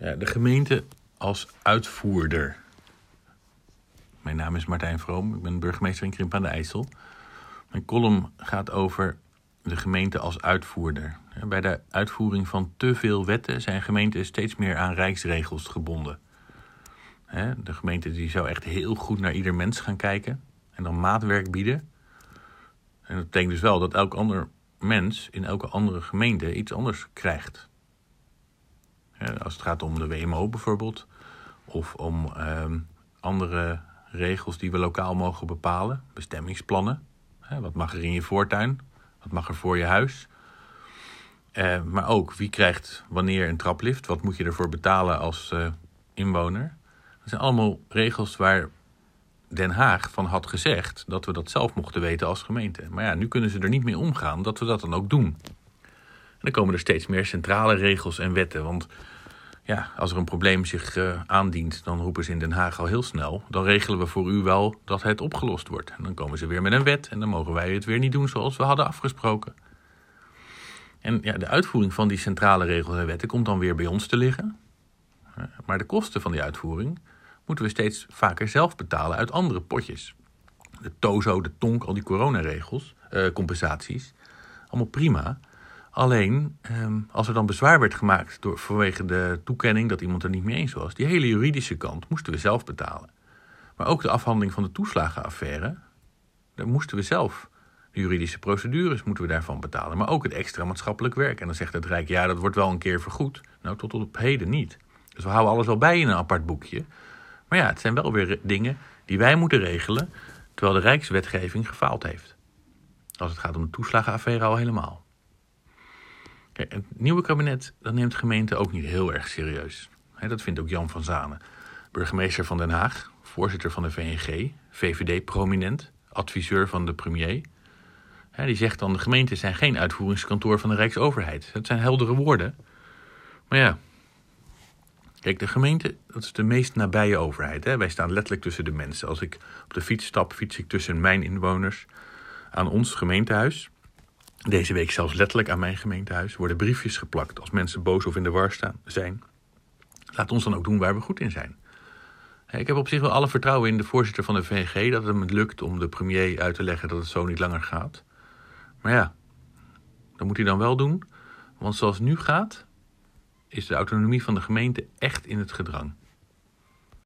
Ja, de gemeente als uitvoerder. Mijn naam is Martijn Vroom, ik ben burgemeester in Krimp aan de IJssel. Mijn column gaat over de gemeente als uitvoerder. Bij de uitvoering van te veel wetten zijn gemeenten steeds meer aan rijksregels gebonden. De gemeente die zou echt heel goed naar ieder mens gaan kijken en dan maatwerk bieden. En dat betekent dus wel dat elk ander mens in elke andere gemeente iets anders krijgt. Als het gaat om de WMO bijvoorbeeld, of om ehm, andere regels die we lokaal mogen bepalen, bestemmingsplannen. Wat mag er in je voortuin? Wat mag er voor je huis? Uh, maar ook wie krijgt wanneer een traplift? Wat moet je ervoor betalen als uh, inwoner? Dat zijn allemaal regels waar Den Haag van had gezegd dat we dat zelf mochten weten als gemeente. Maar ja, nu kunnen ze er niet mee omgaan dat we dat dan ook doen. En dan komen er steeds meer centrale regels en wetten. Want ja, als er een probleem zich uh, aandient, dan roepen ze in Den Haag al heel snel. Dan regelen we voor u wel dat het opgelost wordt. En dan komen ze weer met een wet en dan mogen wij het weer niet doen zoals we hadden afgesproken. En ja, de uitvoering van die centrale regels en wetten komt dan weer bij ons te liggen. Maar de kosten van die uitvoering moeten we steeds vaker zelf betalen uit andere potjes. De TOZO, de TONK, al die coronaregels, uh, compensaties, allemaal prima. Alleen, ehm, als er dan bezwaar werd gemaakt door, vanwege de toekenning dat iemand er niet mee eens was, die hele juridische kant moesten we zelf betalen. Maar ook de afhandeling van de toeslagenaffaire, daar moesten we zelf. De juridische procedures moeten we daarvan betalen. Maar ook het extra maatschappelijk werk. En dan zegt het Rijk, ja, dat wordt wel een keer vergoed. Nou, tot op heden niet. Dus we houden alles wel bij in een apart boekje. Maar ja, het zijn wel weer dingen die wij moeten regelen, terwijl de Rijkswetgeving gefaald heeft. Als het gaat om de toeslagenaffaire al helemaal. Het nieuwe kabinet dat neemt gemeente ook niet heel erg serieus. dat vindt ook Jan van Zanen, burgemeester van Den Haag, voorzitter van de VNG, VVD-prominent, adviseur van de premier. die zegt dan: de gemeenten zijn geen uitvoeringskantoor van de Rijksoverheid. Dat zijn heldere woorden. Maar ja, Kijk, de gemeente, dat is de meest nabije overheid. Wij staan letterlijk tussen de mensen. Als ik op de fiets stap, fiets ik tussen mijn inwoners aan ons gemeentehuis. Deze week zelfs letterlijk aan mijn gemeentehuis worden briefjes geplakt als mensen boos of in de war staan, zijn. Laat ons dan ook doen waar we goed in zijn. Ik heb op zich wel alle vertrouwen in de voorzitter van de VNG dat het hem lukt om de premier uit te leggen dat het zo niet langer gaat. Maar ja, dat moet hij dan wel doen. Want zoals het nu gaat, is de autonomie van de gemeente echt in het gedrang.